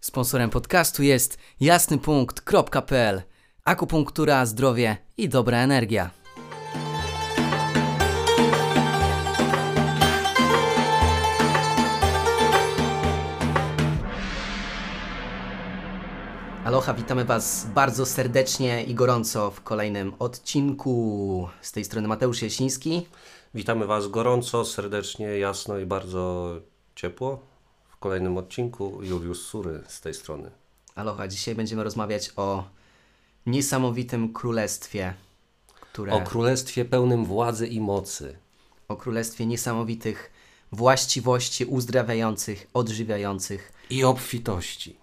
Sponsorem podcastu jest jasnypunkt.pl Akupunktura, zdrowie i dobra energia. Aloha, witamy Was bardzo serdecznie i gorąco w kolejnym odcinku. Z tej strony Mateusz Jasiński. Witamy Was gorąco, serdecznie, jasno i bardzo ciepło. Kolejnym odcinku Juliusz Sury z tej strony. Aloha, dzisiaj będziemy rozmawiać o niesamowitym królestwie, które... O królestwie pełnym władzy i mocy. o królestwie niesamowitych właściwości uzdrawiających, odżywiających. I obfitości.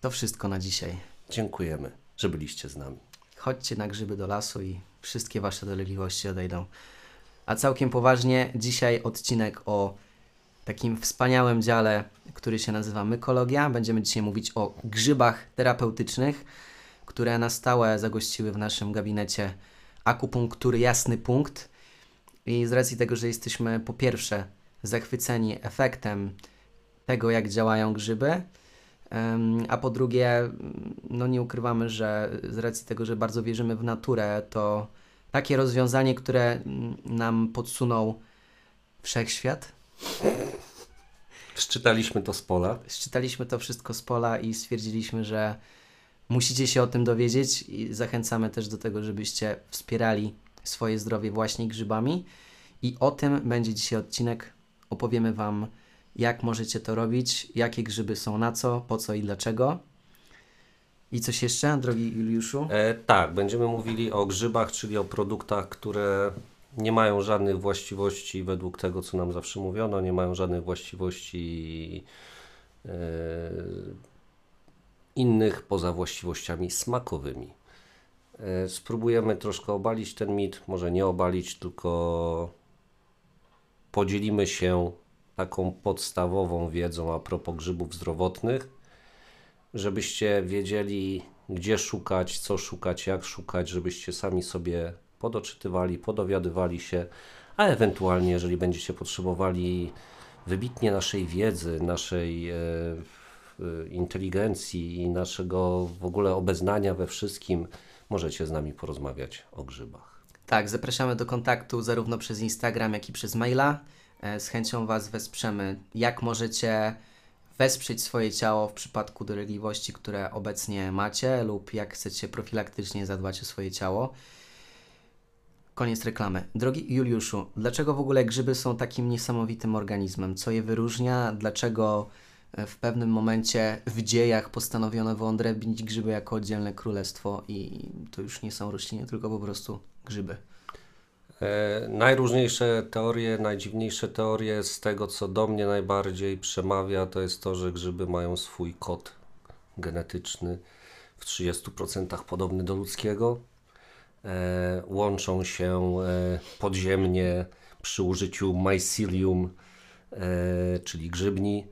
To wszystko na dzisiaj. Dziękujemy, że byliście z nami. Chodźcie na grzyby do lasu i wszystkie wasze dolegliwości odejdą. A całkiem poważnie, dzisiaj odcinek o takim wspaniałym dziale, który się nazywa mykologia. Będziemy dzisiaj mówić o grzybach terapeutycznych, które na stałe zagościły w naszym gabinecie akupunktury Jasny Punkt. I z racji tego, że jesteśmy po pierwsze zachwyceni efektem tego, jak działają grzyby, A po drugie, no nie ukrywamy, że z racji tego, że bardzo wierzymy w naturę, to takie rozwiązanie, które mm, nam podsunął wszechświat, Szczytaliśmy to z pola. Szczytaliśmy to wszystko z pola i stwierdziliśmy, że musicie się o tym dowiedzieć i zachęcamy też do tego, żebyście wspierali swoje zdrowie właśnie grzybami. I o tym będzie dzisiaj odcinek. Opowiemy Wam, jak możecie to robić, jakie grzyby są na co, po co i dlaczego. I coś jeszcze, drogi Juliuszu? E, tak, będziemy mówili o grzybach, czyli o produktach, które nie mają żadnych właściwości według tego, co nam zawsze mówiono, nie mają żadnych właściwości e, innych poza właściwościami smakowymi. E, spróbujemy troszkę obalić ten mit, może nie obalić, tylko podzielimy się taką podstawową wiedzą a propos grzybów zdrowotnych, żebyście wiedzieli, gdzie szukać, co szukać, jak szukać, żebyście sami sobie podoczytywali, podowiadywali się, a ewentualnie, jeżeli będziecie potrzebowali wybitnie naszej wiedzy, naszej e, e, inteligencji i naszego w ogóle obeznania we wszystkim, możecie z nami porozmawiać o grzybach. Tak, zapraszamy do kontaktu zarówno przez Instagram, jak i przez maila. E, Z chęcią Was wesprzemy. Jak możecie wesprzeć swoje ciało w przypadku dolegliwości, które obecnie macie, lub jak chcecie profilaktycznie zadbać o swoje ciało. Koniec reklamy. Drogi Juliuszu, dlaczego w ogóle grzyby są takim niesamowitym organizmem? Co je wyróżnia? Dlaczego e, w pewnym momencie w dziejach postanowiono wyodrębnić grzyby jako oddzielne królestwo i to już nie są rośliny, tylko po prostu grzyby? E, najróżniejsze teorie, najdziwniejsze teorie z tego, co do mnie najbardziej przemawia, to jest to, że grzyby mają swój kod genetyczny w 30% podobny do ludzkiego. E, łączą się e, podziemnie przy użyciu mycelium, e, czyli grzybni.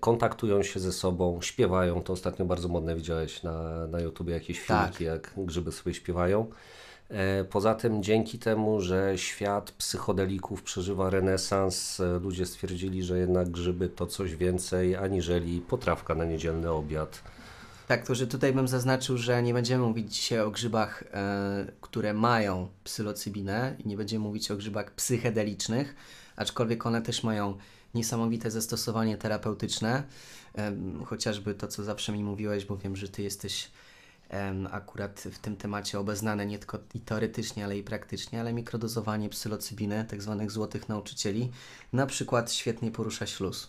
Kontaktują się ze sobą, śpiewają. To ostatnio bardzo modne widziałeś na, na YouTubie jakieś Tak. filmiki, jak grzyby sobie śpiewają. Poza tym, dzięki temu, że świat psychodelików przeżywa renesans, ludzie stwierdzili, że jednak grzyby to coś więcej aniżeli potrawka na niedzielny obiad. Tak, to że tutaj bym zaznaczył, że nie będziemy mówić dzisiaj o grzybach, e, które mają psylocybinę i nie będziemy mówić o grzybach psychedelicznych, aczkolwiek one też mają niesamowite zastosowanie terapeutyczne. Chociażby to, co zawsze mi mówiłeś, bo wiem, że ty jesteś akurat w tym temacie obeznany nie tylko i teoretycznie, ale i praktycznie, ale mikrodozowanie psylocybiny, tak zwanych złotych nauczycieli, na przykład świetnie porusza śluz.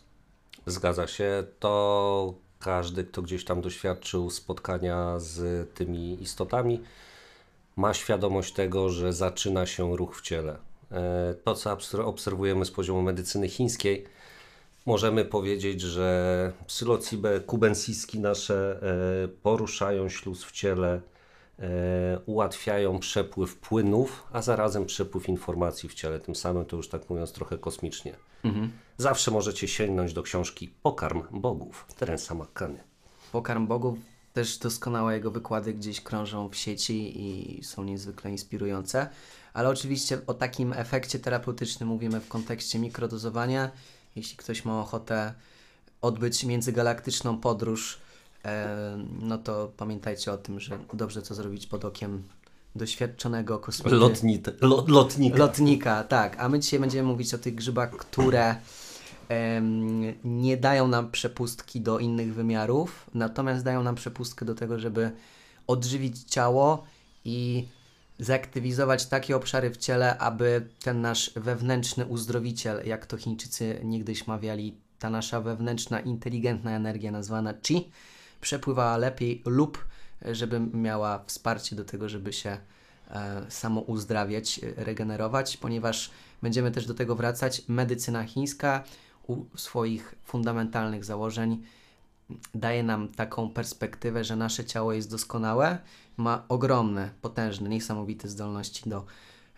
Zgadza się, to każdy, kto gdzieś tam doświadczył spotkania z tymi istotami, ma świadomość tego, że zaczyna się ruch w ciele. E, To, co obserwujemy z poziomu medycyny chińskiej, możemy powiedzieć, że psylocibe kubensiski nasze e, poruszają śluz w ciele, ułatwiają przepływ płynów, a zarazem przepływ informacji w ciele. Tym samym to już tak mówiąc trochę kosmicznie. Zawsze możecie sięgnąć do książki Pokarm Bogów Terensa McKenny. Pokarm Bogów, też doskonałe jego wykłady gdzieś krążą w sieci i są niezwykle inspirujące. Ale oczywiście o takim efekcie terapeutycznym mówimy w kontekście mikrodozowania. Jeśli ktoś ma ochotę odbyć międzygalaktyczną podróż, e, no to pamiętajcie o tym, że dobrze to zrobić pod okiem doświadczonego kosmity. Lotnite, lo, lotnika. Lotnika, tak. A my dzisiaj będziemy mówić o tych grzybach, które nie dają nam przepustki do innych wymiarów, natomiast dają nam przepustkę do tego, żeby odżywić ciało i zaktywizować takie obszary w ciele, aby ten nasz wewnętrzny uzdrowiciel, jak to Chińczycy niegdyś mawiali, ta nasza wewnętrzna, inteligentna energia nazwana Qi, przepływała lepiej lub żeby miała wsparcie do tego, żeby się e, samo uzdrawiać, e, regenerować, ponieważ będziemy też do tego wracać. Medycyna chińska u swoich fundamentalnych założeń daje nam taką perspektywę, że nasze ciało jest doskonałe, ma ogromne, potężne, niesamowite zdolności do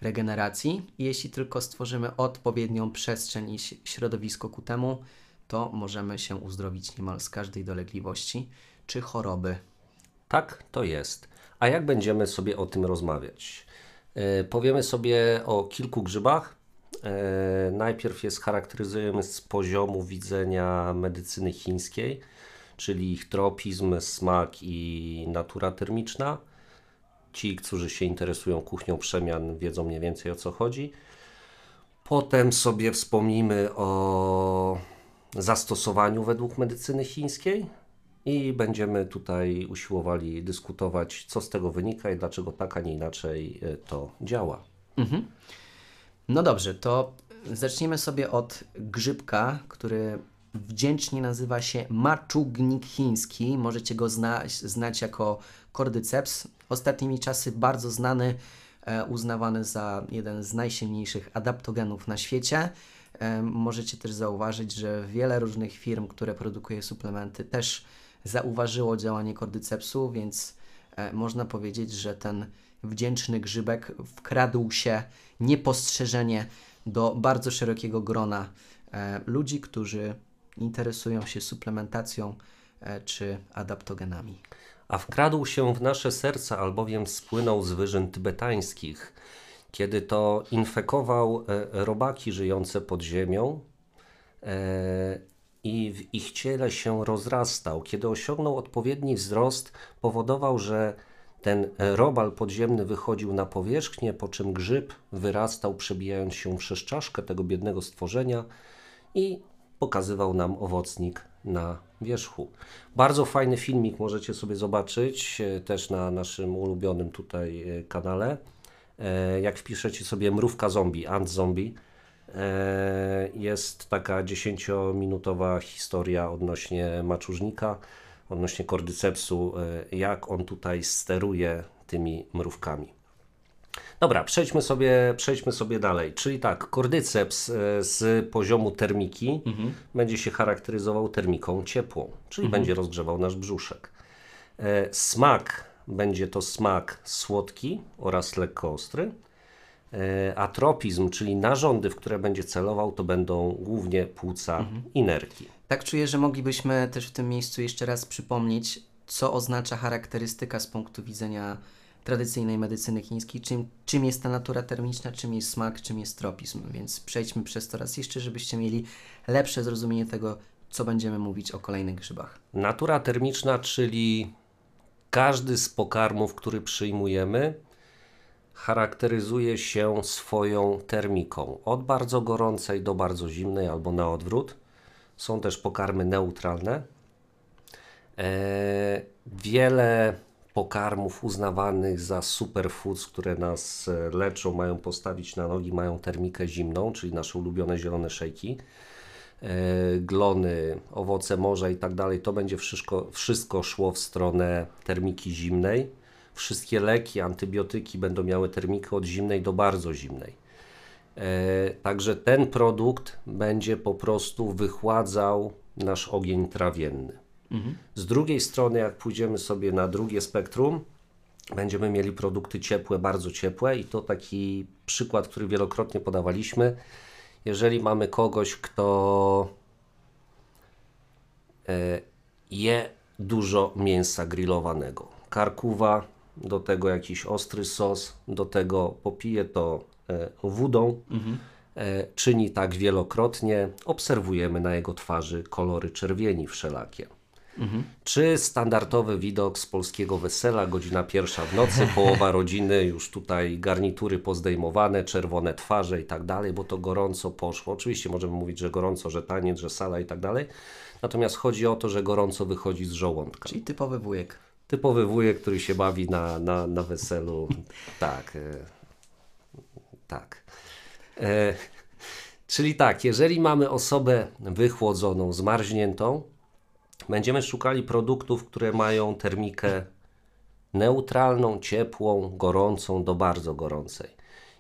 regeneracji jeśli tylko stworzymy odpowiednią przestrzeń i środowisko ku temu, to możemy się uzdrowić niemal z każdej dolegliwości czy choroby. Tak, to jest. A jak będziemy sobie o tym rozmawiać? E, powiemy sobie o kilku grzybach. E, najpierw je scharakteryzujemy z poziomu widzenia medycyny chińskiej, czyli ich tropizm, smak i natura termiczna. Ci, którzy się interesują kuchnią przemian, wiedzą mniej więcej o co chodzi. Potem sobie wspomnimy o zastosowaniu według medycyny chińskiej i będziemy tutaj usiłowali dyskutować, co z tego wynika i dlaczego tak, a nie inaczej e, to działa. No dobrze, to zacznijmy sobie od grzybka, który wdzięcznie nazywa się maczugnik chiński. Możecie go zna znać jako cordyceps. Ostatnimi czasy bardzo znany, e, uznawany za jeden z najsilniejszych adaptogenów na świecie. E, możecie też zauważyć, że wiele różnych firm, które produkuje suplementy, też zauważyło działanie cordycepsu, więc e, można powiedzieć, że ten wdzięczny grzybek wkradł się niepostrzeżenie do bardzo szerokiego grona e, ludzi, którzy interesują się suplementacją e, czy adaptogenami. A wkradł się w nasze serca, albowiem spłynął z wyżyn tybetańskich, kiedy to infekował robaki żyjące pod ziemią i w ich ciele się rozrastał. Kiedy osiągnął odpowiedni wzrost, powodował, że ten robal podziemny wychodził na powierzchnię, po czym grzyb wyrastał, przebijając się przez czaszkę tego biednego stworzenia i pokazywał nam owocnik na wierzchu. Bardzo fajny filmik możecie sobie zobaczyć e, też na naszym ulubionym tutaj e, kanale. E, Jak wpiszecie sobie mrówka zombie, ant zombie, jest taka 10-minutowa historia odnośnie maczużnika, odnośnie kordycepsu, e, jak on tutaj steruje tymi mrówkami. Dobra, przejdźmy sobie, przejdźmy sobie dalej. Czyli tak, kordyceps e, z poziomu termiki będzie się charakteryzował termiką ciepłą, czyli będzie rozgrzewał nasz brzuszek. E, Smak będzie to smak słodki oraz lekko ostry. E, Atropizm, czyli narządy, w które będzie celował, to będą głównie płuca i nerki. Tak czuję, że moglibyśmy też w tym miejscu jeszcze raz przypomnieć, co oznacza charakterystyka z punktu widzenia tradycyjnej medycyny chińskiej, czym, czym jest ta natura termiczna, czym jest smak, czym jest tropizm. Więc przejdźmy przez to raz jeszcze, żebyście mieli lepsze zrozumienie tego, co będziemy mówić o kolejnych grzybach. Natura termiczna, czyli każdy z pokarmów, który przyjmujemy, charakteryzuje się swoją termiką. Od bardzo gorącej do bardzo zimnej, albo na odwrót. Są też pokarmy neutralne. E, wiele pokarmów uznawanych za superfoods, które nas e, leczą, mają postawić na nogi, mają termikę zimną, czyli nasze ulubione zielone szejki e, glony, owoce morza i tak dalej, to będzie wszystko, wszystko szło w stronę termiki zimnej. Wszystkie leki, antybiotyki będą miały termikę od zimnej do bardzo zimnej. E, Także ten produkt będzie po prostu wychładzał nasz ogień trawienny. Z drugiej strony, jak pójdziemy sobie na drugie spektrum, będziemy mieli produkty ciepłe, bardzo ciepłe i to taki przykład, który wielokrotnie podawaliśmy. Jeżeli mamy kogoś, kto e, je dużo mięsa grillowanego, karkuwa, do tego jakiś ostry sos, do tego popije to e, wodą, e, czyni tak wielokrotnie, obserwujemy na jego twarzy kolory czerwieni wszelakie. Czy standardowy widok z polskiego wesela, godzina pierwsza w nocy, połowa rodziny, już tutaj garnitury pozdejmowane, czerwone twarze i tak dalej, bo to gorąco poszło. Oczywiście możemy mówić, że gorąco, że taniec, że sala i tak dalej. Natomiast chodzi o to, że gorąco wychodzi z żołądka. Czyli typowy wujek. Typowy wujek, który się bawi na, na, na weselu. Tak. E, tak. E, czyli tak, jeżeli mamy osobę wychłodzoną, zmarzniętą, będziemy szukali produktów, które mają termikę neutralną, ciepłą, gorącą do bardzo gorącej.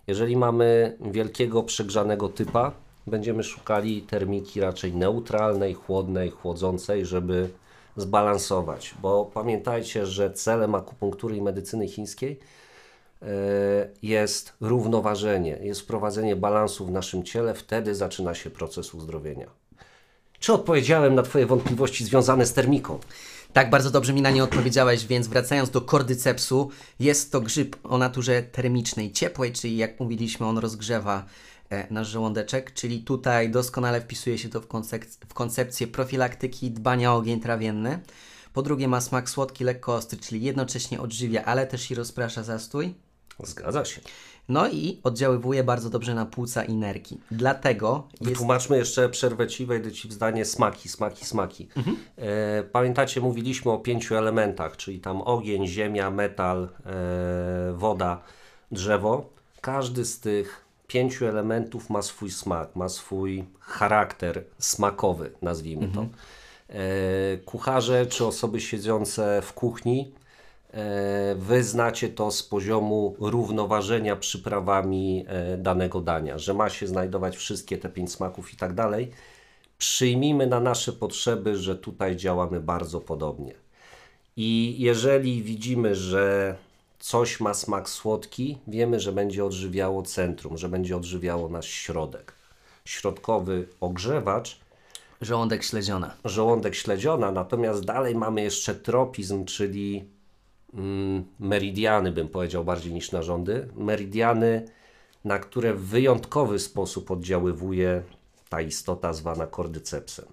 Jeżeli mamy wielkiego przegrzanego typa, będziemy szukali termiki raczej neutralnej, chłodnej, chłodzącej, żeby zbalansować, bo pamiętajcie, że celem akupunktury i medycyny chińskiej e, jest równoważenie, jest wprowadzenie balansu w naszym ciele, wtedy zaczyna się proces uzdrowienia. Czy odpowiedziałem na Twoje wątpliwości związane z termiką? Tak, bardzo dobrze mi na nie odpowiedziałeś, więc wracając do kordycepsu, jest to grzyb o naturze termicznej, ciepłej, czyli jak mówiliśmy, on rozgrzewa nasz żołądeczek, czyli tutaj doskonale wpisuje się to w, koncep- w koncepcję profilaktyki dbania o ogień trawienny. Po drugie ma smak słodki, lekko ostry, czyli jednocześnie odżywia, ale też i rozprasza zastój. Zgadza się. No i oddziaływuje bardzo dobrze na płuca i nerki. Dlatego jest... Wytłumaczmy jeszcze przerwę Ci, wejdę Ci w zdanie smaki, smaki, smaki. E, pamiętacie, mówiliśmy o pięciu elementach, czyli tam ogień, ziemia, metal, e, woda, drzewo. Każdy z tych pięciu elementów ma swój smak, ma swój charakter smakowy, nazwijmy to. E, kucharze czy osoby siedzące w kuchni e, wy znacie to z poziomu równoważenia przyprawami e, danego dania, że ma się znajdować wszystkie te pięć smaków i tak dalej. Przyjmijmy na nasze potrzeby, że tutaj działamy bardzo podobnie. I jeżeli widzimy, że coś ma smak słodki, wiemy, że będzie odżywiało centrum, że będzie odżywiało nasz środek. Środkowy ogrzewacz Żołądek śledziona. żołądek śledziona, natomiast dalej mamy jeszcze tropizm, czyli mm, meridiany, bym powiedział bardziej niż narządy. Meridiany, na które w wyjątkowy sposób oddziaływuje ta istota zwana kordycepsem.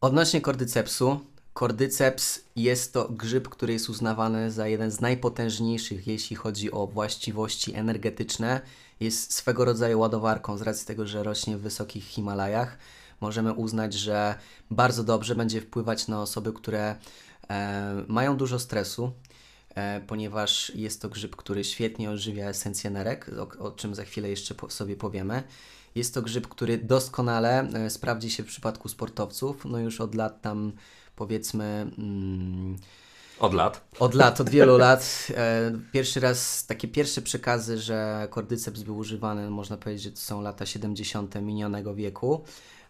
Odnośnie kordycepsu, kordyceps jest to grzyb, który jest uznawany za jeden z najpotężniejszych, jeśli chodzi o właściwości energetyczne. Jest swego rodzaju ładowarką z racji tego, że rośnie w wysokich Himalajach. Możemy uznać, że bardzo dobrze będzie wpływać na osoby, które e, mają dużo stresu, e, ponieważ jest to grzyb, który świetnie odżywia esencję nerek, o, o czym za chwilę jeszcze po, sobie powiemy. Jest to grzyb, który doskonale e, sprawdzi się w przypadku sportowców. No już od lat tam powiedzmy mm, Od lat. od lat, od wielu lat. E, pierwszy raz takie pierwsze przekazy, że kordyceps był używany, można powiedzieć, że to są lata 70. minionego wieku.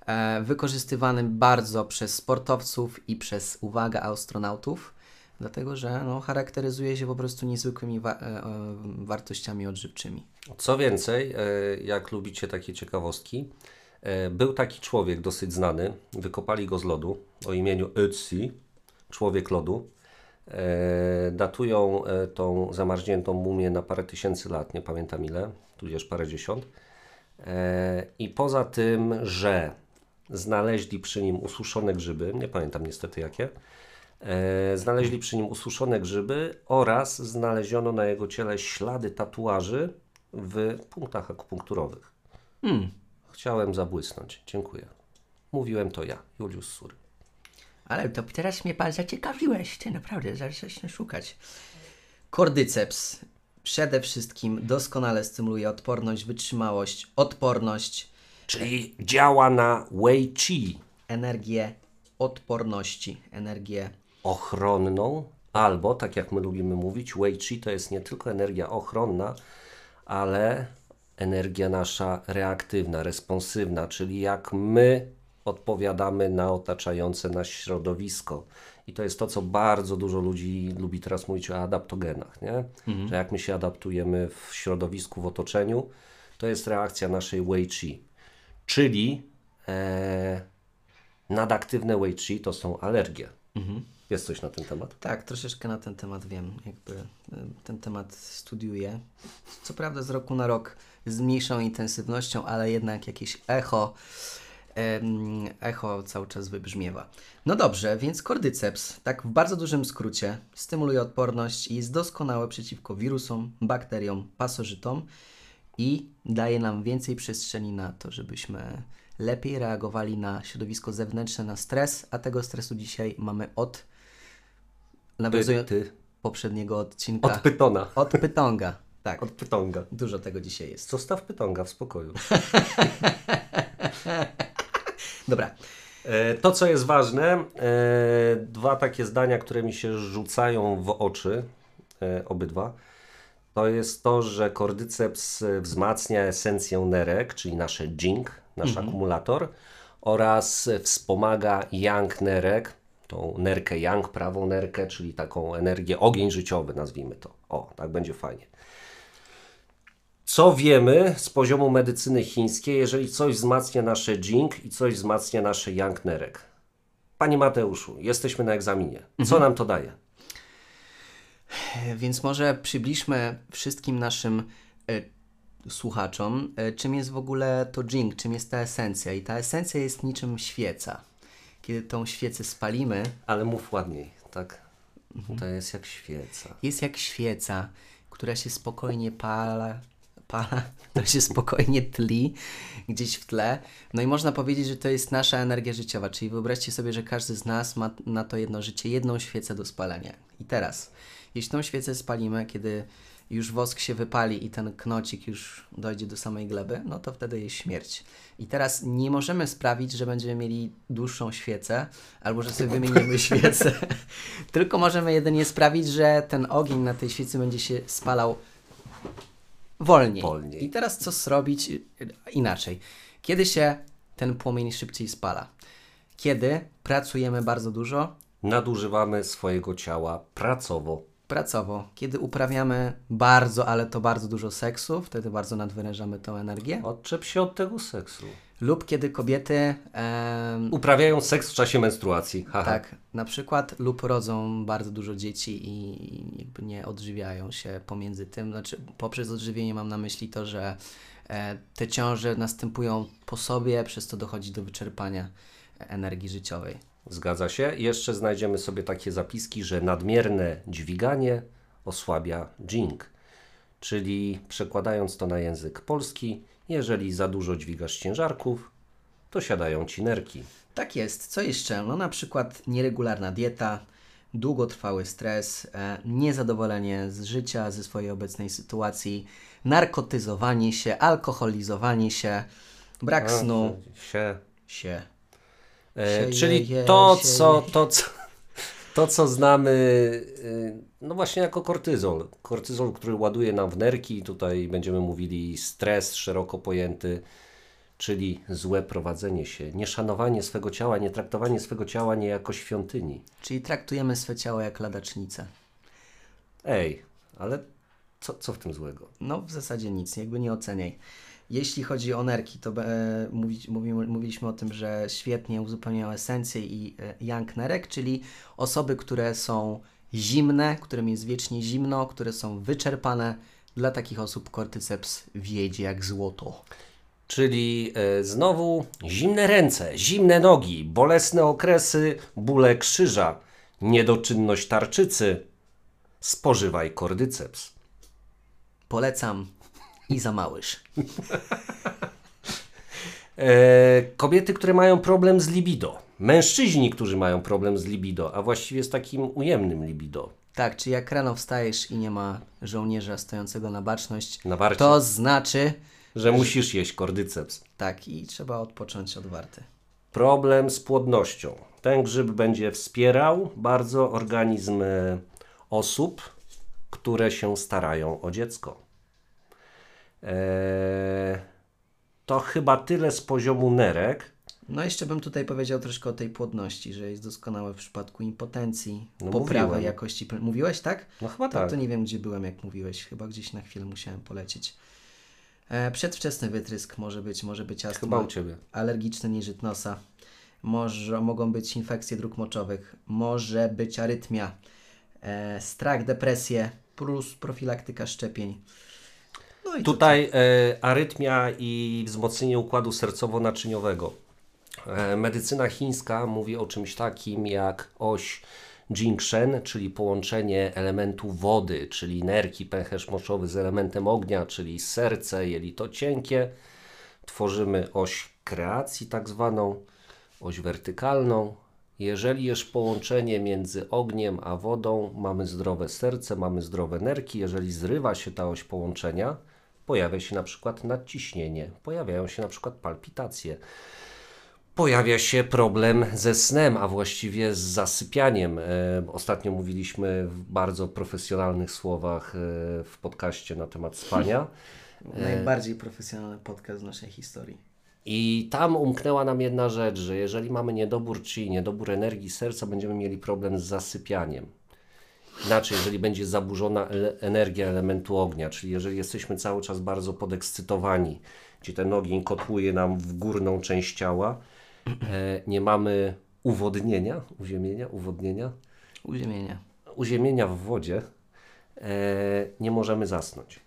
E, wykorzystywany bardzo przez sportowców i przez, uwaga, astronautów, dlatego że no, charakteryzuje się po prostu niezwykłymi wa- e, wartościami odżywczymi. Co więcej, jak lubicie takie ciekawostki, był taki człowiek dosyć znany, wykopali go z lodu o imieniu Ötzi, człowiek lodu. E, Datują e, tą zamarzniętą mumię na parę tysięcy lat, nie pamiętam ile, tudzież parę dziesiąt. E, I poza tym, że znaleźli przy nim ususzone grzyby, nie pamiętam niestety jakie, e, znaleźli przy nim ususzone grzyby oraz znaleziono na jego ciele ślady tatuaży w punktach akupunkturowych. Hmm. Chciałem zabłysnąć. Dziękuję. Mówiłem to ja, Juliusz Sury. Ale to teraz mnie pan zaciekawiłeś, ty naprawdę, zaraz zacznę szukać. Kordyceps przede wszystkim doskonale stymuluje odporność, wytrzymałość, odporność, Czyli działa na Wei Chi energię odporności, energię ochronną, albo, tak jak my lubimy mówić, Wei Chi to jest nie tylko energia ochronna, ale energia nasza reaktywna, responsywna, czyli jak my odpowiadamy na otaczające nas środowisko. I to jest to, co bardzo dużo ludzi lubi teraz mówić o adaptogenach, nie? że jak my się adaptujemy w środowisku, w otoczeniu, to jest reakcja naszej Wei Chi. Czyli e, nadaktywne Wei Chi to są alergie. Wiesz coś na ten temat? Tak, troszeczkę na ten temat wiem. Jakby y, ten temat studiuję. Co prawda z roku na rok z mniejszą intensywnością, ale jednak jakieś echo, echo cały czas wybrzmiewa. No dobrze, więc kordyceps, tak w bardzo dużym skrócie, stymuluje odporność i jest doskonałe przeciwko wirusom, bakteriom, pasożytom i daje nam więcej przestrzeni na to, żebyśmy lepiej reagowali na środowisko zewnętrzne, na stres, a tego stresu dzisiaj mamy od nawiązując Ty, poprzedniego odcinka od pytona. od pytonga. Tak, Od pytonga. dużo tego dzisiaj jest. Zostaw pytonga w spokoju. Dobra, E, To, co jest ważne, e, dwa takie zdania, które mi się rzucają w oczy, e, obydwa, to jest to, że kordyceps wzmacnia esencję nerek, czyli nasze jing, nasz akumulator, oraz wspomaga yang nerek, tą nerkę yang, prawą nerkę, czyli taką energię, ogień życiowy, nazwijmy to. O, tak będzie fajnie. Co wiemy z poziomu medycyny chińskiej, jeżeli coś wzmacnia nasze jing i coś wzmacnia nasze yang nerek? Panie Mateuszu, jesteśmy na egzaminie. Co nam to daje? więc może przybliżmy wszystkim naszym e, słuchaczom, e, czym jest w ogóle to jing, czym jest ta esencja. I ta esencja jest niczym świeca. Kiedy tą świecę spalimy, Ale mów ładniej, tak? To jest jak świeca. jest jak świeca, która się spokojnie pala, pala, która się spokojnie tli gdzieś w tle. No i można powiedzieć, że to jest nasza energia życiowa, czyli wyobraźcie sobie, że każdy z nas ma na to jedno życie, jedną świecę do spalenia. I teraz, jeśli tą świecę spalimy, kiedy już wosk się wypali i ten knocik już dojdzie do samej gleby, no to wtedy jest śmierć. I teraz nie możemy sprawić, że będziemy mieli dłuższą świecę, albo że sobie wymienimy świecę, tylko możemy jedynie sprawić, że ten ogień na tej świecy będzie się spalał wolniej. Wolniej. I teraz co zrobić y, inaczej? Kiedy się ten płomień szybciej spala? Kiedy pracujemy bardzo dużo, Nadużywamy swojego ciała pracowo. Pracowo, kiedy uprawiamy bardzo, ale to bardzo dużo seksu, wtedy bardzo nadwyrężamy tą energię, Odczep się od tego seksu. lub kiedy kobiety em, Uprawiają seks w czasie menstruacji. Haha. Tak, na przykład lub rodzą bardzo dużo dzieci i jakby nie odżywiają się pomiędzy tym. Znaczy, poprzez odżywienie mam na myśli to, że e, te ciąże następują po sobie, przez to dochodzi do wyczerpania energii życiowej. Zgadza się. Jeszcze znajdziemy sobie takie zapiski, że nadmierne dźwiganie osłabia jing. Czyli przekładając to na język polski, jeżeli za dużo dźwigasz ciężarków, to siadają ci nerki. Tak jest. Co jeszcze? No na przykład nieregularna dieta, długotrwały stres, e, niezadowolenie z życia, ze swojej obecnej sytuacji, narkotyzowanie się, alkoholizowanie się, brak snu Się. się. E, czyli je, to co, to, co, to, co znamy, y, no właśnie jako kortyzol. Kortyzol, który ładuje nam w nerki. Tutaj będziemy mówili stres szeroko pojęty, czyli złe prowadzenie się, nieszanowanie swego ciała, nie traktowanie swego ciała nie jako świątyni. Czyli traktujemy swe ciało jak ladacznicę. Ej, ale co, co w tym złego? No w zasadzie nic, jakby nie oceniaj. Jeśli chodzi o nerki, to e, mówić, mówimy, mówiliśmy o tym, że świetnie uzupełniają esencję i e, yang nerek, czyli osoby, które są zimne, którym jest wiecznie zimno, które są wyczerpane. Dla takich osób kortyceps wiedzie jak złoto. Czyli e, znowu zimne ręce, zimne nogi, bolesne okresy, bóle krzyża, niedoczynność tarczycy. Spożywaj kordyceps. Polecam i za małyż. E, kobiety, które mają problem z libido. Mężczyźni, którzy mają problem z libido, a właściwie z takim ujemnym libido. Tak, czy jak rano wstajesz i nie ma żołnierza stojącego na baczność, Na warcie. to znaczy, Że musisz jeść kordyceps. tak, i trzeba odpocząć od warty. Problem z płodnością. Ten grzyb będzie wspierał bardzo organizm e, osób, które się starają o dziecko. Eee, to chyba tyle z poziomu nerek. No jeszcze bym tutaj powiedział troszkę o tej płodności, że jest doskonałe w przypadku impotencji, No poprawy mówiłem. jakości. Mówiłeś, tak? No chyba To, tak. to nie wiem, gdzie byłem, jak mówiłeś. Chyba gdzieś na chwilę musiałem polecieć. E, przedwczesny wytrysk może być, może być astma, Chyba u Ciebie. alergiczny nieżyt nosa, może, mogą być infekcje dróg moczowych, może być arytmia, e, strach, depresje, plus profilaktyka szczepień. No i Tutaj e, arytmia i wzmocnienie układu sercowo-naczyniowego. E, medycyna chińska mówi o czymś takim jak oś Jingshen, czyli połączenie elementu wody, czyli nerki, pęcherz moczowy z elementem ognia, czyli serce, jelito cienkie. Tworzymy oś kreacji tak zwaną, oś wertykalną. Jeżeli jest połączenie między ogniem a wodą, mamy zdrowe serce, mamy zdrowe nerki. Jeżeli zrywa się ta oś połączenia, pojawia się na przykład nadciśnienie, pojawiają się na przykład palpitacje pojawia się problem ze snem, a właściwie z zasypianiem. E, Ostatnio mówiliśmy w bardzo profesjonalnych słowach e, w podcaście na temat spania. najbardziej profesjonalny podcast w naszej historii. I tam umknęła nam jedna rzecz, że jeżeli mamy niedobór chi, niedobór energii serca, będziemy mieli problem z zasypianiem. Inaczej, jeżeli będzie zaburzona energia elementu ognia, czyli jeżeli jesteśmy cały czas bardzo podekscytowani, gdzie ten ogień kotłuje nam w górną część ciała, e, nie mamy uwodnienia, uziemienia, uwodnienia, Uziemienia. uziemienia w wodzie, e, nie możemy zasnąć.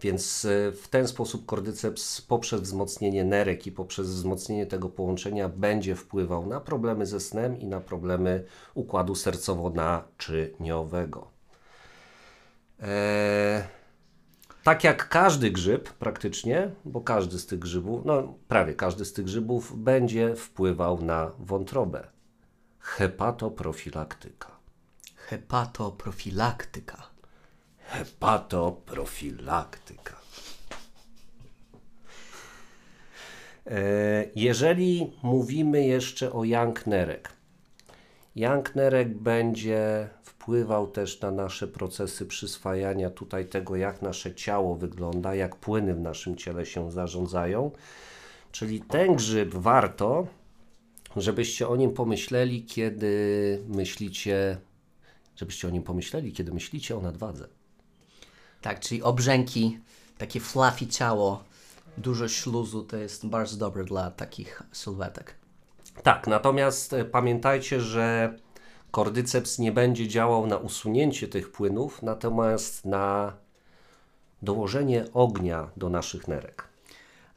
Więc e, w ten sposób kordyceps poprzez wzmocnienie nerek i poprzez wzmocnienie tego połączenia będzie wpływał na problemy ze snem i na problemy układu sercowo-naczyniowego. E, tak jak każdy grzyb praktycznie, bo każdy z tych grzybów, no prawie każdy z tych grzybów będzie wpływał na wątrobę. Hepatoprofilaktyka. Hepatoprofilaktyka. Hepatoprofilaktyka. E, Jeżeli mówimy jeszcze o Young Nerek, Young Nerek będzie wpływał też na nasze procesy przyswajania tutaj tego, jak nasze ciało wygląda, jak płyny w naszym ciele się zarządzają. Czyli ten grzyb warto, żebyście o nim pomyśleli, kiedy myślicie, żebyście o nim pomyśleli, kiedy myślicie o nadwadze. Tak, czyli obrzęki, takie fluffy ciało, dużo śluzu, to jest bardzo dobre dla takich sylwetek. Tak, natomiast e, pamiętajcie, że kordyceps nie będzie działał na usunięcie tych płynów, natomiast na dołożenie ognia do naszych nerek.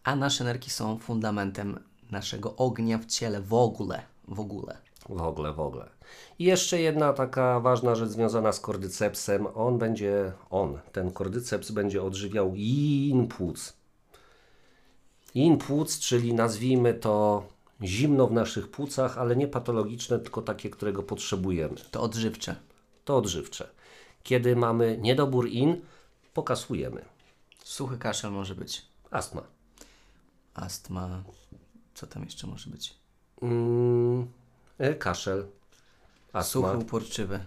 A nasze nerki są fundamentem naszego ognia w ciele w ogóle, w ogóle. W ogóle, w ogóle. I jeszcze jedna taka ważna rzecz związana z kordycepsem. On będzie, on, ten kordyceps będzie odżywiał yin płuc. Yin płuc, czyli nazwijmy to zimno w naszych płucach, ale nie patologiczne, tylko takie, którego potrzebujemy. To odżywcze. To odżywcze. Kiedy mamy niedobór in, pokasujemy. Suchy kaszel może być. Astma. Astma. Co tam jeszcze może być? Mm, kaszel. Astma. Suchy, uporczywy.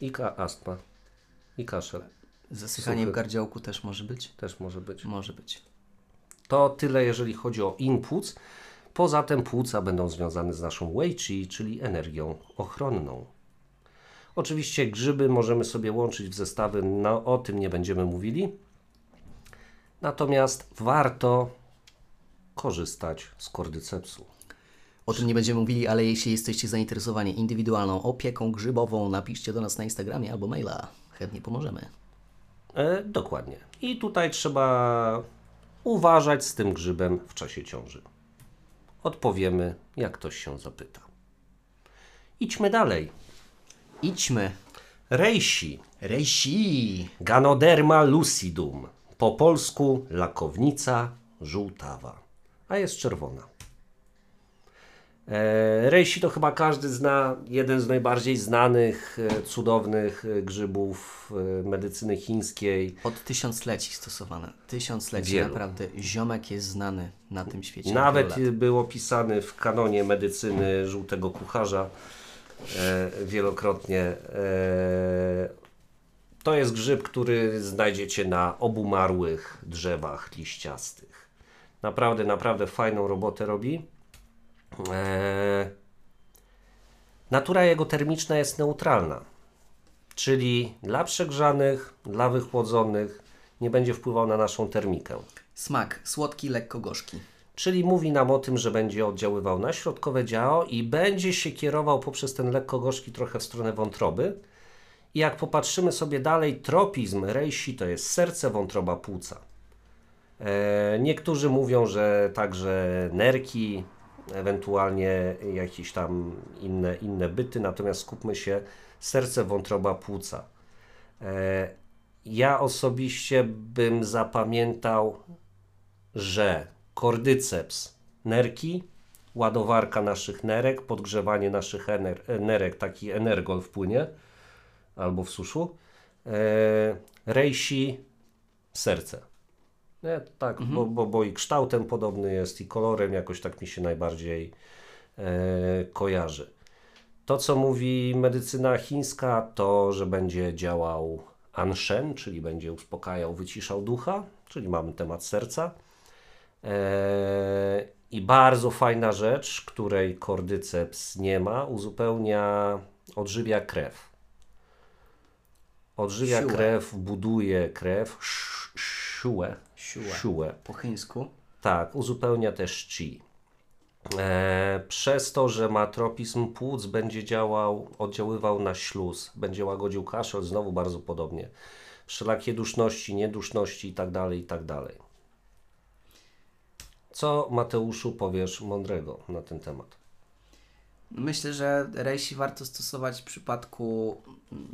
I ka- astma. I kaszel. Zasychanie Suchy. w gardziołku też może być? Też może być. Może być. To tyle, jeżeli chodzi o płuc. Poza tym płuca będą związane z naszą wei chi, czyli energią ochronną. Oczywiście grzyby możemy sobie łączyć w zestawy, no o tym nie będziemy mówili. Natomiast warto korzystać z kordycepsu. O tym nie będziemy mówili, ale jeśli jesteście zainteresowani indywidualną opieką grzybową, napiszcie do nas na Instagramie albo maila. Chętnie pomożemy. E, dokładnie. I tutaj trzeba uważać z tym grzybem w czasie ciąży. Odpowiemy, jak ktoś się zapyta. Idźmy dalej. Idźmy. Rejsi. Rejsi. Ganoderma lucidum. Po polsku lakownica żółtawa, a jest czerwona. E, Rejsi to chyba każdy zna, jeden z najbardziej znanych, e, cudownych e, grzybów medycyny chińskiej. Od tysiącleci stosowane. Tysiącleci. Wielu. Naprawdę. Ziomek jest znany na tym świecie. Nawet był opisany w kanonie medycyny żółtego kucharza wielokrotnie. To jest grzyb, który znajdziecie na obumarłych drzewach liściastych. Naprawdę, naprawdę fajną robotę robi. E, natura jego termiczna jest neutralna, czyli dla przegrzanych, dla wychłodzonych nie będzie wpływał na naszą termikę. Smak. Słodki, lekko gorzki. czyli mówi nam o tym, że będzie oddziaływał na środkowe działo i będzie się kierował poprzez ten lekko gorzki trochę w stronę wątroby. I jak popatrzymy sobie dalej, tropizm reishi to jest serce, wątroba, płuca. E, niektórzy mówią, że także nerki, ewentualnie jakieś tam inne, inne byty, natomiast skupmy się serce, wątroba, płuca. E, ja osobiście bym zapamiętał, że kordyceps, nerki, ładowarka naszych nerek, podgrzewanie naszych nerek, taki energol wpłynie, albo w suszu, e, rejsi, serce. Nie, tak, bo, bo, bo i kształtem podobny jest, i kolorem jakoś tak mi się najbardziej e, kojarzy. To, co mówi medycyna chińska, to, że będzie działał anshen, czyli będzie uspokajał, wyciszał ducha, czyli mamy temat serca. E, I bardzo fajna rzecz, której kordyceps nie ma, uzupełnia, odżywia krew. Odżywia Siłę. krew, buduje krew, sz- siłę, Siłę. siłę. Po chińsku. Tak, uzupełnia też chi. E, przez to, że ma tropizm płuc, będzie działał, oddziaływał na śluz, będzie łagodził kaszel, znowu bardzo podobnie. Wszelakie duszności, nieduszności itd., itd. Co Mateuszu powiesz mądrego na ten temat? Myślę, że rejsi warto stosować w przypadku mm,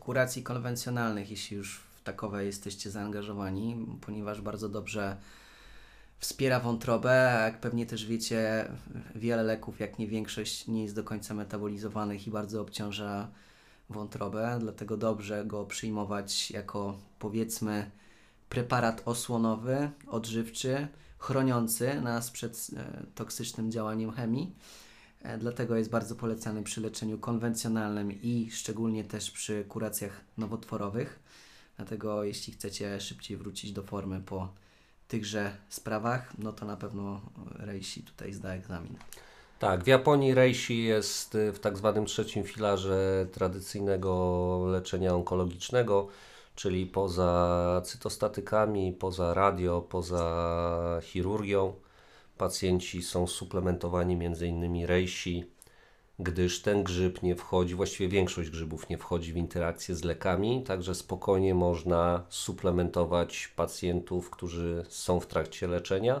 kuracji konwencjonalnych, jeśli już takowe jesteście zaangażowani, ponieważ bardzo dobrze wspiera wątrobę, jak pewnie też wiecie, wiele leków, jak nie większość, nie jest do końca metabolizowanych i bardzo obciąża wątrobę, dlatego dobrze go przyjmować jako powiedzmy preparat osłonowy, odżywczy, chroniący nas przed e, toksycznym działaniem chemii. E, Dlatego jest bardzo polecany przy leczeniu konwencjonalnym i szczególnie też przy kuracjach nowotworowych. Dlatego jeśli chcecie szybciej wrócić do formy po tychże sprawach, no to na pewno Reishi tutaj zda egzamin. Tak, w Japonii reishi jest y, w tak zwanym trzecim filarze tradycyjnego leczenia onkologicznego, czyli poza cytostatykami, poza radio, poza chirurgią. Pacjenci są suplementowani m.in. reishi, gdyż ten grzyb nie wchodzi, właściwie większość grzybów nie wchodzi w interakcję z lekami, także spokojnie można suplementować pacjentów, którzy są w trakcie leczenia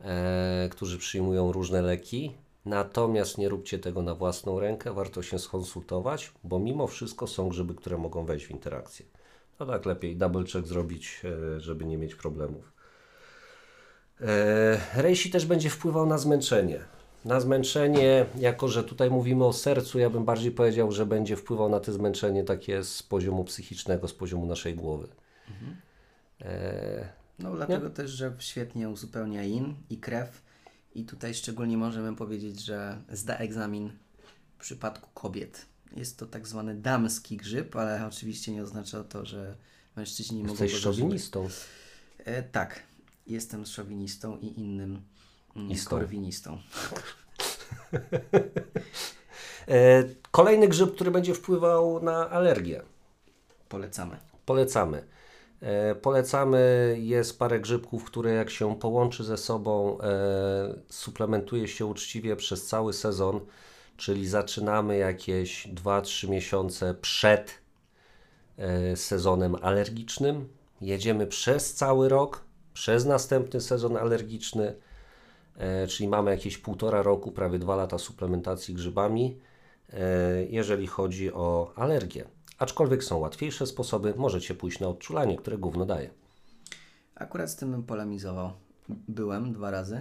e, którzy przyjmują różne leki. Natomiast nie róbcie tego na własną rękę, warto się skonsultować, bo mimo wszystko są grzyby, które mogą wejść w interakcję. To tak lepiej double check zrobić, e, żeby nie mieć problemów. E, Reishi też będzie wpływał na zmęczenie. Na zmęczenie, jako że tutaj mówimy o sercu, ja bym bardziej powiedział, że będzie wpływał na to zmęczenie takie z poziomu psychicznego, z poziomu naszej głowy. E, No dlatego też, że świetnie uzupełnia in i krew i tutaj szczególnie możemy powiedzieć, że zda egzamin w przypadku kobiet. Jest to tak zwany damski grzyb, ale oczywiście nie oznacza to, że mężczyźni nie mogą jesteś szowinistą. E, tak, jestem szowinistą i innym mm, Istą. korwinistą. E, Kolejny grzyb, który będzie wpływał na alergię. Polecamy. Polecamy. E, Polecamy, jest parę grzybków, które jak się połączy ze sobą, e, suplementuje się uczciwie przez cały sezon, czyli zaczynamy jakieś 2-3 miesiące przed e, sezonem alergicznym, jedziemy przez cały rok, przez następny sezon alergiczny, czyli mamy jakieś półtora roku, prawie dwa lata suplementacji grzybami, e, jeżeli chodzi o alergię. Aczkolwiek są łatwiejsze sposoby, możecie pójść na odczulanie, które gówno daje. Akurat z tym bym polemizował. Byłem dwa razy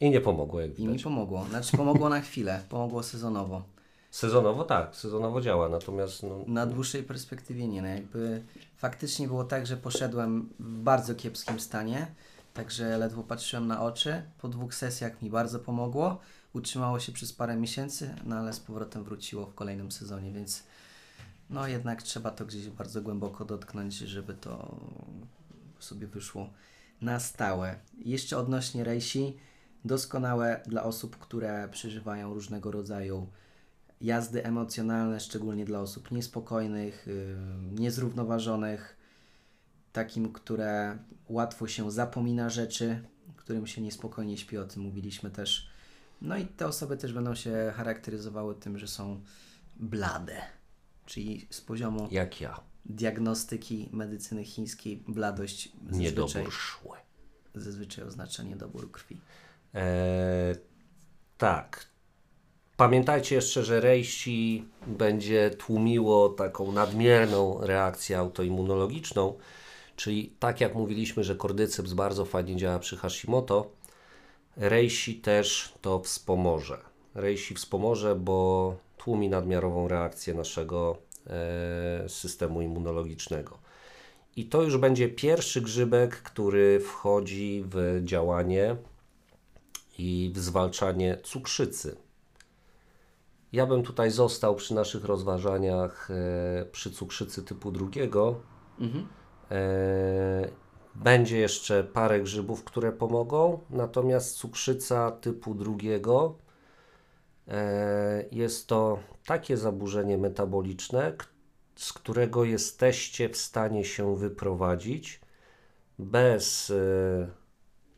I nie pomogło, jak i mi widać. pomogło. Znaczy pomogło na chwilę, pomogło sezonowo. Sezonowo tak, sezonowo działa, natomiast no, Na dłuższej perspektywie nie. No jakby faktycznie było tak, że poszedłem w bardzo kiepskim stanie, także ledwo patrzyłem na oczy. Po dwóch sesjach mi bardzo pomogło. Utrzymało się przez parę miesięcy, no ale z powrotem wróciło w kolejnym sezonie, więc no jednak trzeba to gdzieś bardzo głęboko dotknąć, żeby to sobie wyszło na stałe. Jeszcze odnośnie rejsi, doskonałe dla osób, które przeżywają różnego rodzaju jazdy emocjonalne, szczególnie dla osób niespokojnych, niezrównoważonych, takim, które łatwo się zapomina rzeczy, którym się niespokojnie śpi, o tym mówiliśmy też. No i te osoby też będą się charakteryzowały tym, że są blade, czyli z poziomu Jak ja. diagnostyki medycyny chińskiej bladość zazwyczaj, Niedobór szły. zazwyczaj oznacza niedobór krwi. E, tak. Pamiętajcie jeszcze, że rejsi będzie tłumiło taką nadmierną reakcję autoimmunologiczną, czyli tak jak mówiliśmy, że kordyceps bardzo fajnie działa przy Hashimoto, rejsi też to wspomoże. Rejsi wspomoże, bo tłumi nadmiarową reakcję naszego e, systemu immunologicznego. I to już będzie pierwszy grzybek, który wchodzi w działanie i w zwalczanie cukrzycy. Ja bym tutaj został przy naszych rozważaniach e, przy cukrzycy typu drugiego. E, będzie jeszcze parę grzybów, które pomogą, natomiast cukrzyca typu drugiego e, jest to takie zaburzenie metaboliczne, z którego jesteście w stanie się wyprowadzić bez e,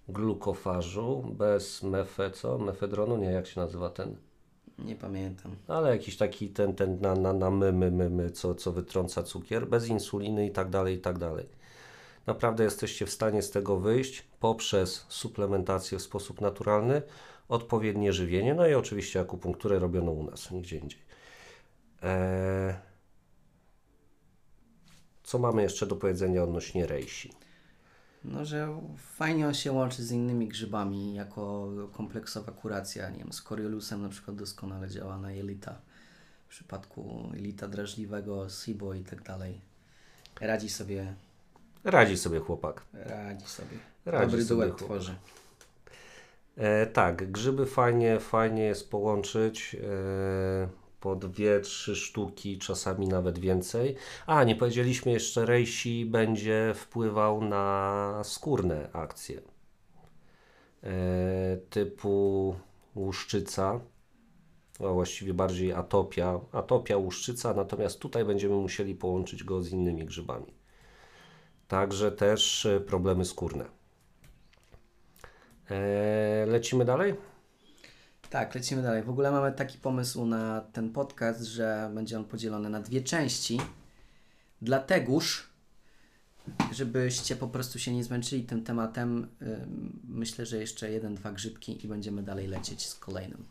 glukofażu, bez mefe, co? Mefedronu, nie, jak się nazywa ten? Nie pamiętam. Ale jakiś taki ten, ten na, na, na my, my, my, my co, co wytrąca cukier, bez insuliny i tak dalej, i tak dalej. Naprawdę jesteście w stanie z tego wyjść poprzez suplementację w sposób naturalny, odpowiednie żywienie, no i oczywiście akupunkturę robioną u nas, nigdzie indziej. Eee, co mamy jeszcze do powiedzenia odnośnie rejsi? No, że fajnie on się łączy z innymi grzybami jako kompleksowa kuracja. Nie wiem, z Coriolusem na przykład doskonale działa na jelita. W przypadku jelita drażliwego, SIBO i tak dalej. Radzi sobie, Radzi sobie chłopak. radzi sobie. Radzi Dobry sobie duet chłopak. tworzy. E, tak, grzyby fajnie, fajnie jest połączyć e, po dwie, trzy sztuki, czasami nawet więcej. A, nie powiedzieliśmy jeszcze, rejsi będzie wpływał na skórne akcje e, typu łuszczyca, a właściwie bardziej atopia, atopia łuszczyca, natomiast tutaj będziemy musieli połączyć go z innymi grzybami. Także też e, problemy skórne. E, lecimy dalej? Tak, lecimy dalej. W ogóle mamy taki pomysł na ten podcast, że będzie on podzielony na dwie części. Dlategoż, żebyście po prostu się nie zmęczyli tym tematem, myślę, że jeszcze jeden, dwa grzybki i będziemy dalej lecieć z kolejnym.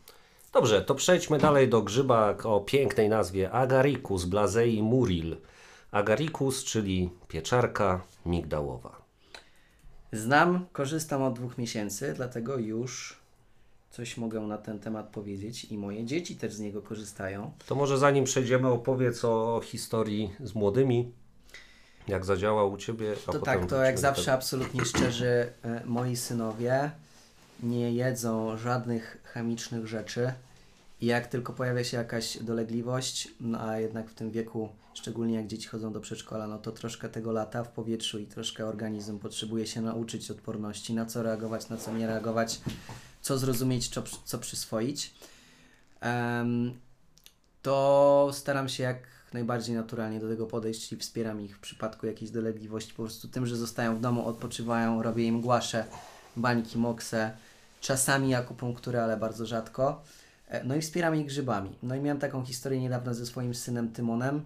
Dobrze, to przejdźmy dalej do grzyba o pięknej nazwie Agaricus blazei muril. Agaricus, czyli pieczarka migdałowa. Znam, korzystam od dwóch miesięcy, dlatego już coś mogę na ten temat powiedzieć i moje dzieci też z niego korzystają. To może zanim przejdziemy, opowiedz o historii z młodymi. Jak zadziałał u Ciebie, a To tak, to jak zawsze absolutnie szczerzy, e, moi synowie nie jedzą żadnych chemicznych rzeczy i jak tylko pojawia się jakaś dolegliwość, no a jednak w tym wieku, szczególnie jak dzieci chodzą do przedszkola, no to troszkę tego lata w powietrzu i troszkę organizm potrzebuje się nauczyć odporności, na co reagować, na co nie reagować, co zrozumieć, co, co przyswoić. To staram się jak najbardziej naturalnie do tego podejść, czyli wspieram ich w przypadku jakiejś dolegliwości po prostu tym, że zostają w domu, odpoczywają, robię im głasze, bańki, mokse, czasami akupunkturę, ale bardzo rzadko. E, No i wspieram ich grzybami. No i miałem taką historię niedawno ze swoim synem Tymonem.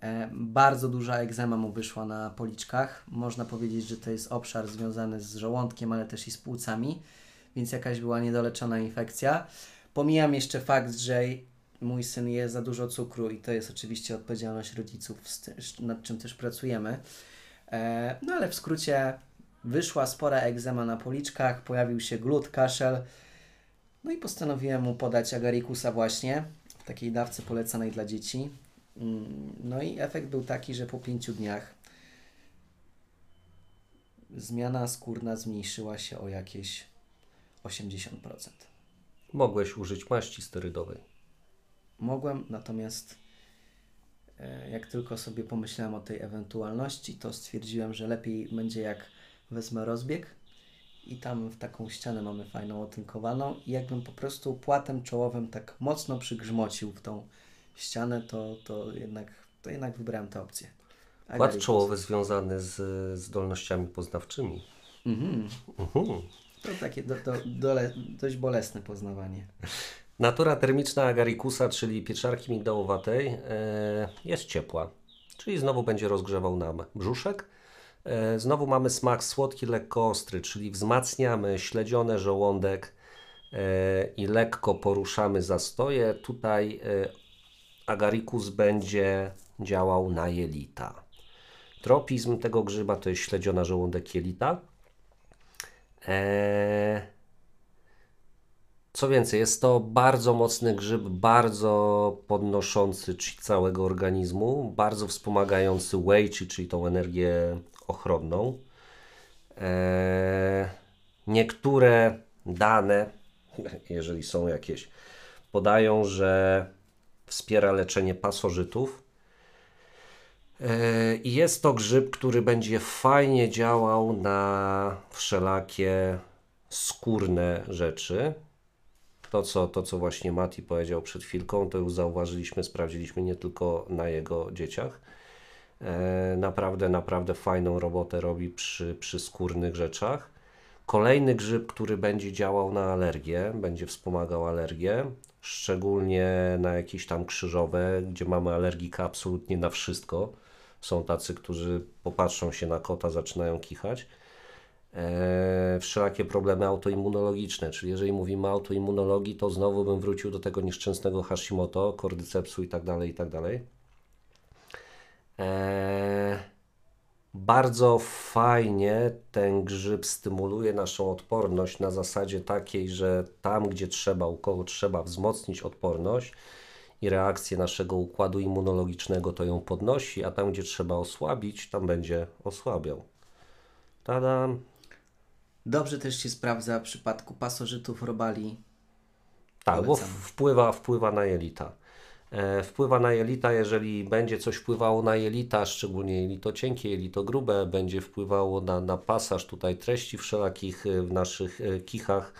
E, Bardzo duża egzema mu wyszła na policzkach. Można powiedzieć, że to jest obszar związany z żołądkiem, ale też i z płucami, więc jakaś była niedoleczona infekcja. Pomijam jeszcze fakt, że mój syn je za dużo cukru i to jest oczywiście odpowiedzialność rodziców, nad czym też pracujemy. E, No ale w skrócie wyszła spora egzema na policzkach, pojawił się glut, kaszel. No i postanowiłem mu podać agarikusa właśnie w takiej dawce polecanej dla dzieci. Mm, No i efekt był taki, że po pięciu dniach zmiana skórna zmniejszyła się o jakieś 80%. Mogłeś użyć maści sterydowej. Mogłem, natomiast e, jak tylko sobie pomyślałem o tej ewentualności, to stwierdziłem, że lepiej będzie jak wezmę rozbieg i tam w taką ścianę mamy fajną otynkowaną i jakbym po prostu płatem czołowym tak mocno przygrzmocił w tą ścianę, to, to, jednak, to jednak wybrałem tę opcję. Płat czołowy związany z zdolnościami poznawczymi. Mhm. Mhm. To takie do, do, dole, dość bolesne poznawanie. Natura termiczna agarikusa, czyli pieczarki migdałowatej, e, jest ciepła. Czyli znowu będzie rozgrzewał nam brzuszek. E, znowu mamy smak słodki, lekko ostry, czyli wzmacniamy śledzione żołądek e, i lekko poruszamy zastoje. Tutaj agarikus będzie działał na jelita. Tropizm tego grzyba to jest śledziona żołądek jelita. Eee, co więcej, jest to bardzo mocny grzyb, bardzo podnoszący chi całego organizmu, bardzo wspomagający wei chi, czyli tą energię ochronną. Eee, niektóre dane, jeżeli są jakieś, podają, że wspiera leczenie pasożytów. Eee, I jest to grzyb, który będzie fajnie działał na wszelakie skórne rzeczy. To co, to, co właśnie Mati powiedział przed chwilką, to już zauważyliśmy, sprawdziliśmy nie tylko na jego dzieciach. Eee, naprawdę, naprawdę fajną robotę robi przy, przy skórnych rzeczach. Kolejny grzyb, który będzie działał na alergię, będzie wspomagał alergię, szczególnie na jakieś tam krzyżowe, gdzie mamy alergika absolutnie na wszystko. Są tacy, którzy popatrzą się na kota, zaczynają kichać. Eee, wszelakie problemy autoimmunologiczne, czyli jeżeli mówimy o autoimmunologii, to znowu bym wrócił do tego nieszczęsnego Hashimoto, kordycepsu i tak dalej, i tak dalej. Eee, bardzo fajnie ten grzyb stymuluje naszą odporność na zasadzie takiej, że tam, gdzie trzeba, u kogo trzeba wzmocnić odporność i reakcję naszego układu immunologicznego, to ją podnosi, a tam, gdzie trzeba osłabić, tam będzie osłabiał. Tada! Dobrze też się sprawdza w przypadku pasożytów robali. Tak, bo wpływa, wpływa na jelita. E, wpływa na jelita, jeżeli będzie coś wpływało na jelita, szczególnie jelito cienkie, jelito grube, będzie wpływało na, na pasaż tutaj treści wszelakich e, w naszych e, kichach,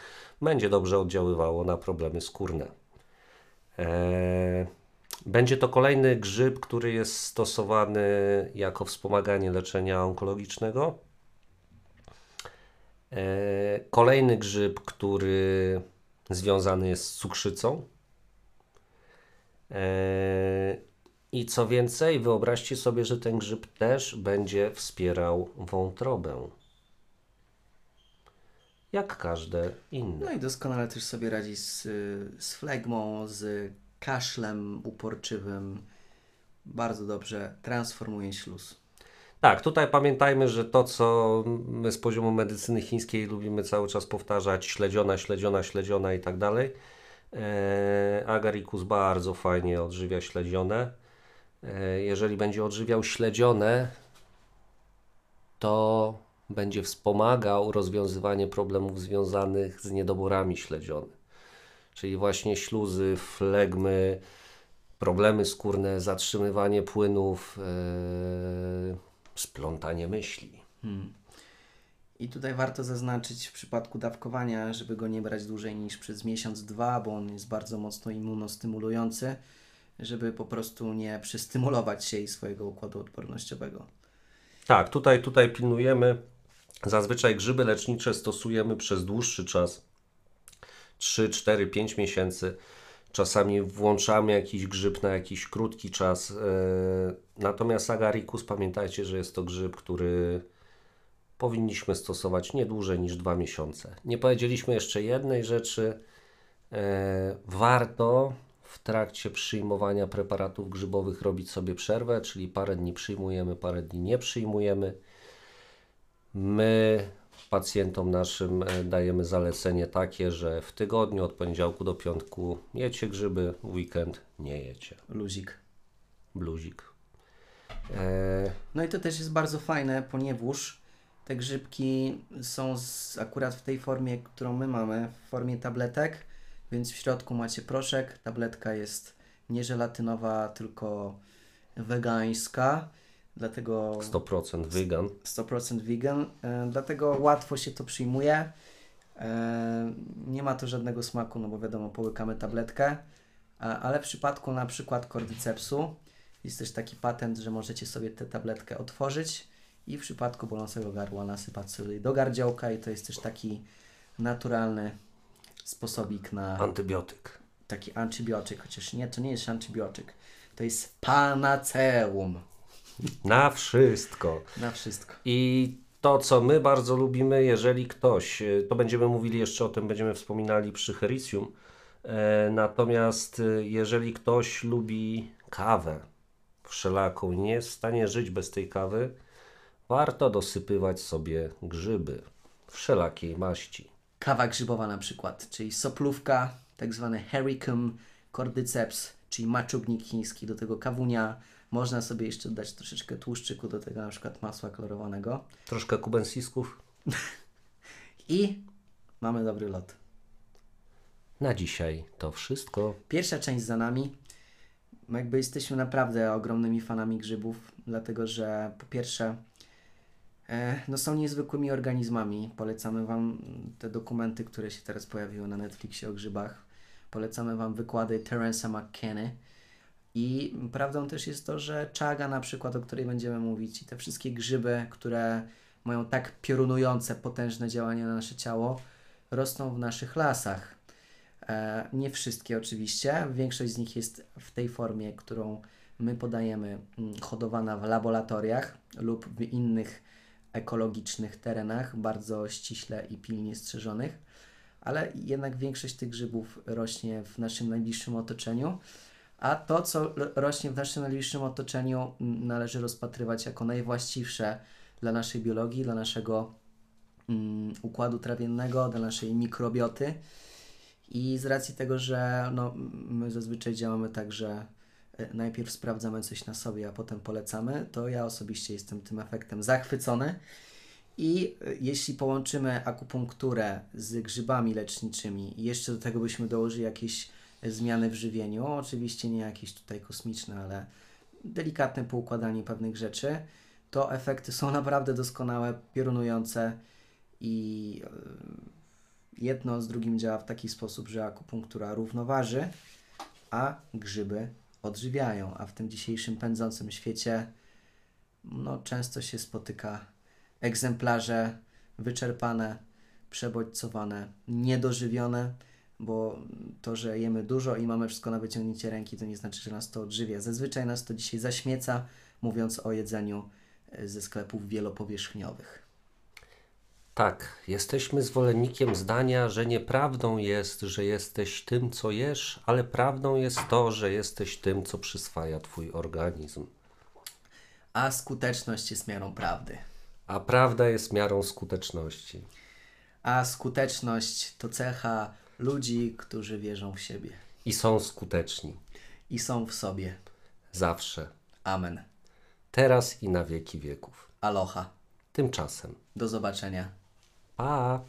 będzie dobrze oddziaływało na problemy skórne. E, będzie to kolejny grzyb, który jest stosowany jako wspomaganie leczenia onkologicznego. E, Kolejny grzyb, który związany jest z cukrzycą. E, I co więcej, wyobraźcie sobie, że ten grzyb też będzie wspierał wątrobę. Jak każde inne. No i doskonale też sobie radzi z, z flegmą, z kaszlem uporczywym. Bardzo dobrze transformuje śluz. Tak, tutaj pamiętajmy, że to, co my z poziomu medycyny chińskiej lubimy cały czas powtarzać, śledziona, śledziona, śledziona i tak dalej. E, Agaricus bardzo fajnie odżywia śledzione. E, jeżeli będzie odżywiał śledzione, to będzie wspomagał rozwiązywanie problemów związanych z niedoborami śledzionych. Czyli właśnie śluzy, flegmy, problemy skórne, zatrzymywanie płynów, e, splątanie myśli. I tutaj warto zaznaczyć w przypadku dawkowania, żeby go nie brać dłużej niż przez miesiąc, dwa, bo on jest bardzo mocno immunostymulujący, żeby po prostu nie przystymulować się i swojego układu odpornościowego. Tak, tutaj, tutaj pilnujemy. Zazwyczaj grzyby lecznicze stosujemy przez dłuższy czas 3, 4, 5 miesięcy. Czasami włączamy jakiś grzyb na jakiś krótki czas. e, Natomiast agaricus, pamiętajcie, że jest to grzyb, który powinniśmy stosować nie dłużej niż 2 miesiące. Nie powiedzieliśmy jeszcze jednej rzeczy. E, Warto w trakcie przyjmowania preparatów grzybowych robić sobie przerwę, czyli parę dni przyjmujemy, parę dni nie przyjmujemy. My pacjentom naszym e, dajemy zalecenie takie, że w tygodniu od poniedziałku do piątku jecie grzyby, weekend nie jecie. Luzik. Bluzik. E, No i to też jest bardzo fajne, ponieważ te grzybki są z, akurat w tej formie, którą my mamy, w formie tabletek, więc w środku macie proszek. Tabletka jest nie żelatynowa, tylko wegańska, dlatego 100% vegan. 100% vegan, dlatego łatwo się to przyjmuje. E, nie ma to żadnego smaku, no bo wiadomo, połykamy tabletkę, ale w przypadku na przykład kordycepsu jest też taki patent, że możecie sobie tę tabletkę otworzyć i w przypadku bolącego gardła nasypać sobie do gardziołka i to jest też taki naturalny sposobik na Antybiotyk. taki antybiotyk, chociaż nie, to nie jest antybiotyk. To jest panaceum Na wszystko. na wszystko. I to, co my bardzo lubimy, jeżeli ktoś, e, to będziemy mówili jeszcze o tym, będziemy wspominali przy Hericium, e, natomiast e, jeżeli ktoś lubi kawę wszelaką i nie jest w stanie żyć bez tej kawy, warto dosypywać sobie grzyby wszelakiej maści. Kawa grzybowa na przykład, czyli soplówka, tak zwany hericum cordyceps, czyli maczubnik chiński, do tego kawunia. Można sobie jeszcze dodać troszeczkę tłuszczyku, do tego na przykład masła klorowanego. Troszkę kubensisków. I mamy dobry lot. Na dzisiaj to wszystko. Pierwsza część za nami. Jakby jesteśmy naprawdę ogromnymi fanami grzybów, dlatego że po pierwsze e, no są niezwykłymi organizmami. Polecamy Wam te dokumenty, które się teraz pojawiły na Netflixie o grzybach. Polecamy Wam wykłady Terence'a McKenny. I prawdą też jest to, że czaga na przykład, o której będziemy mówić, i te wszystkie grzyby, które mają tak piorunujące, potężne działanie na nasze ciało, rosną w naszych lasach. E, nie wszystkie oczywiście, większość z nich jest w tej formie, którą my podajemy, mm, hodowana w laboratoriach lub w innych ekologicznych terenach, bardzo ściśle i pilnie strzeżonych, ale jednak większość tych grzybów rośnie w naszym najbliższym otoczeniu, a to, co ro- rośnie w naszym najbliższym otoczeniu, należy rozpatrywać jako najwłaściwsze dla naszej biologii, dla naszego mm, układu trawiennego, dla naszej mikrobioty. I z racji tego, że no, my zazwyczaj działamy tak, że e, najpierw sprawdzamy coś na sobie, a potem polecamy, to ja osobiście jestem tym efektem zachwycony. I e, jeśli połączymy akupunkturę z grzybami leczniczymi jeszcze do tego byśmy dołożyli jakieś zmiany w żywieniu, oczywiście nie jakieś tutaj kosmiczne, ale delikatne poukładanie pewnych rzeczy, to efekty są naprawdę doskonałe, piorunujące i e, jedno z drugim działa w taki sposób, że akupunktura równoważy, a grzyby odżywiają. A w tym dzisiejszym pędzącym świecie no, często się spotyka egzemplarze wyczerpane, przebodźcowane, niedożywione, bo to, że jemy dużo i mamy wszystko na wyciągnięcie ręki, to nie znaczy, że nas to odżywia. Zazwyczaj nas to dzisiaj zaśmieca, mówiąc o jedzeniu e, ze sklepów wielopowierzchniowych. Tak, jesteśmy zwolennikiem zdania, że nieprawdą jest, że jesteś tym, co jesz, ale prawdą jest to, że jesteś tym, co przyswaja Twój organizm. A skuteczność jest miarą prawdy. A prawda jest miarą skuteczności. A skuteczność to cecha ludzi, którzy wierzą w siebie I są skuteczni. i są w sobie. Zawsze. Amen. Teraz i na wieki wieków. Aloha. Tymczasem. Do zobaczenia. Pa!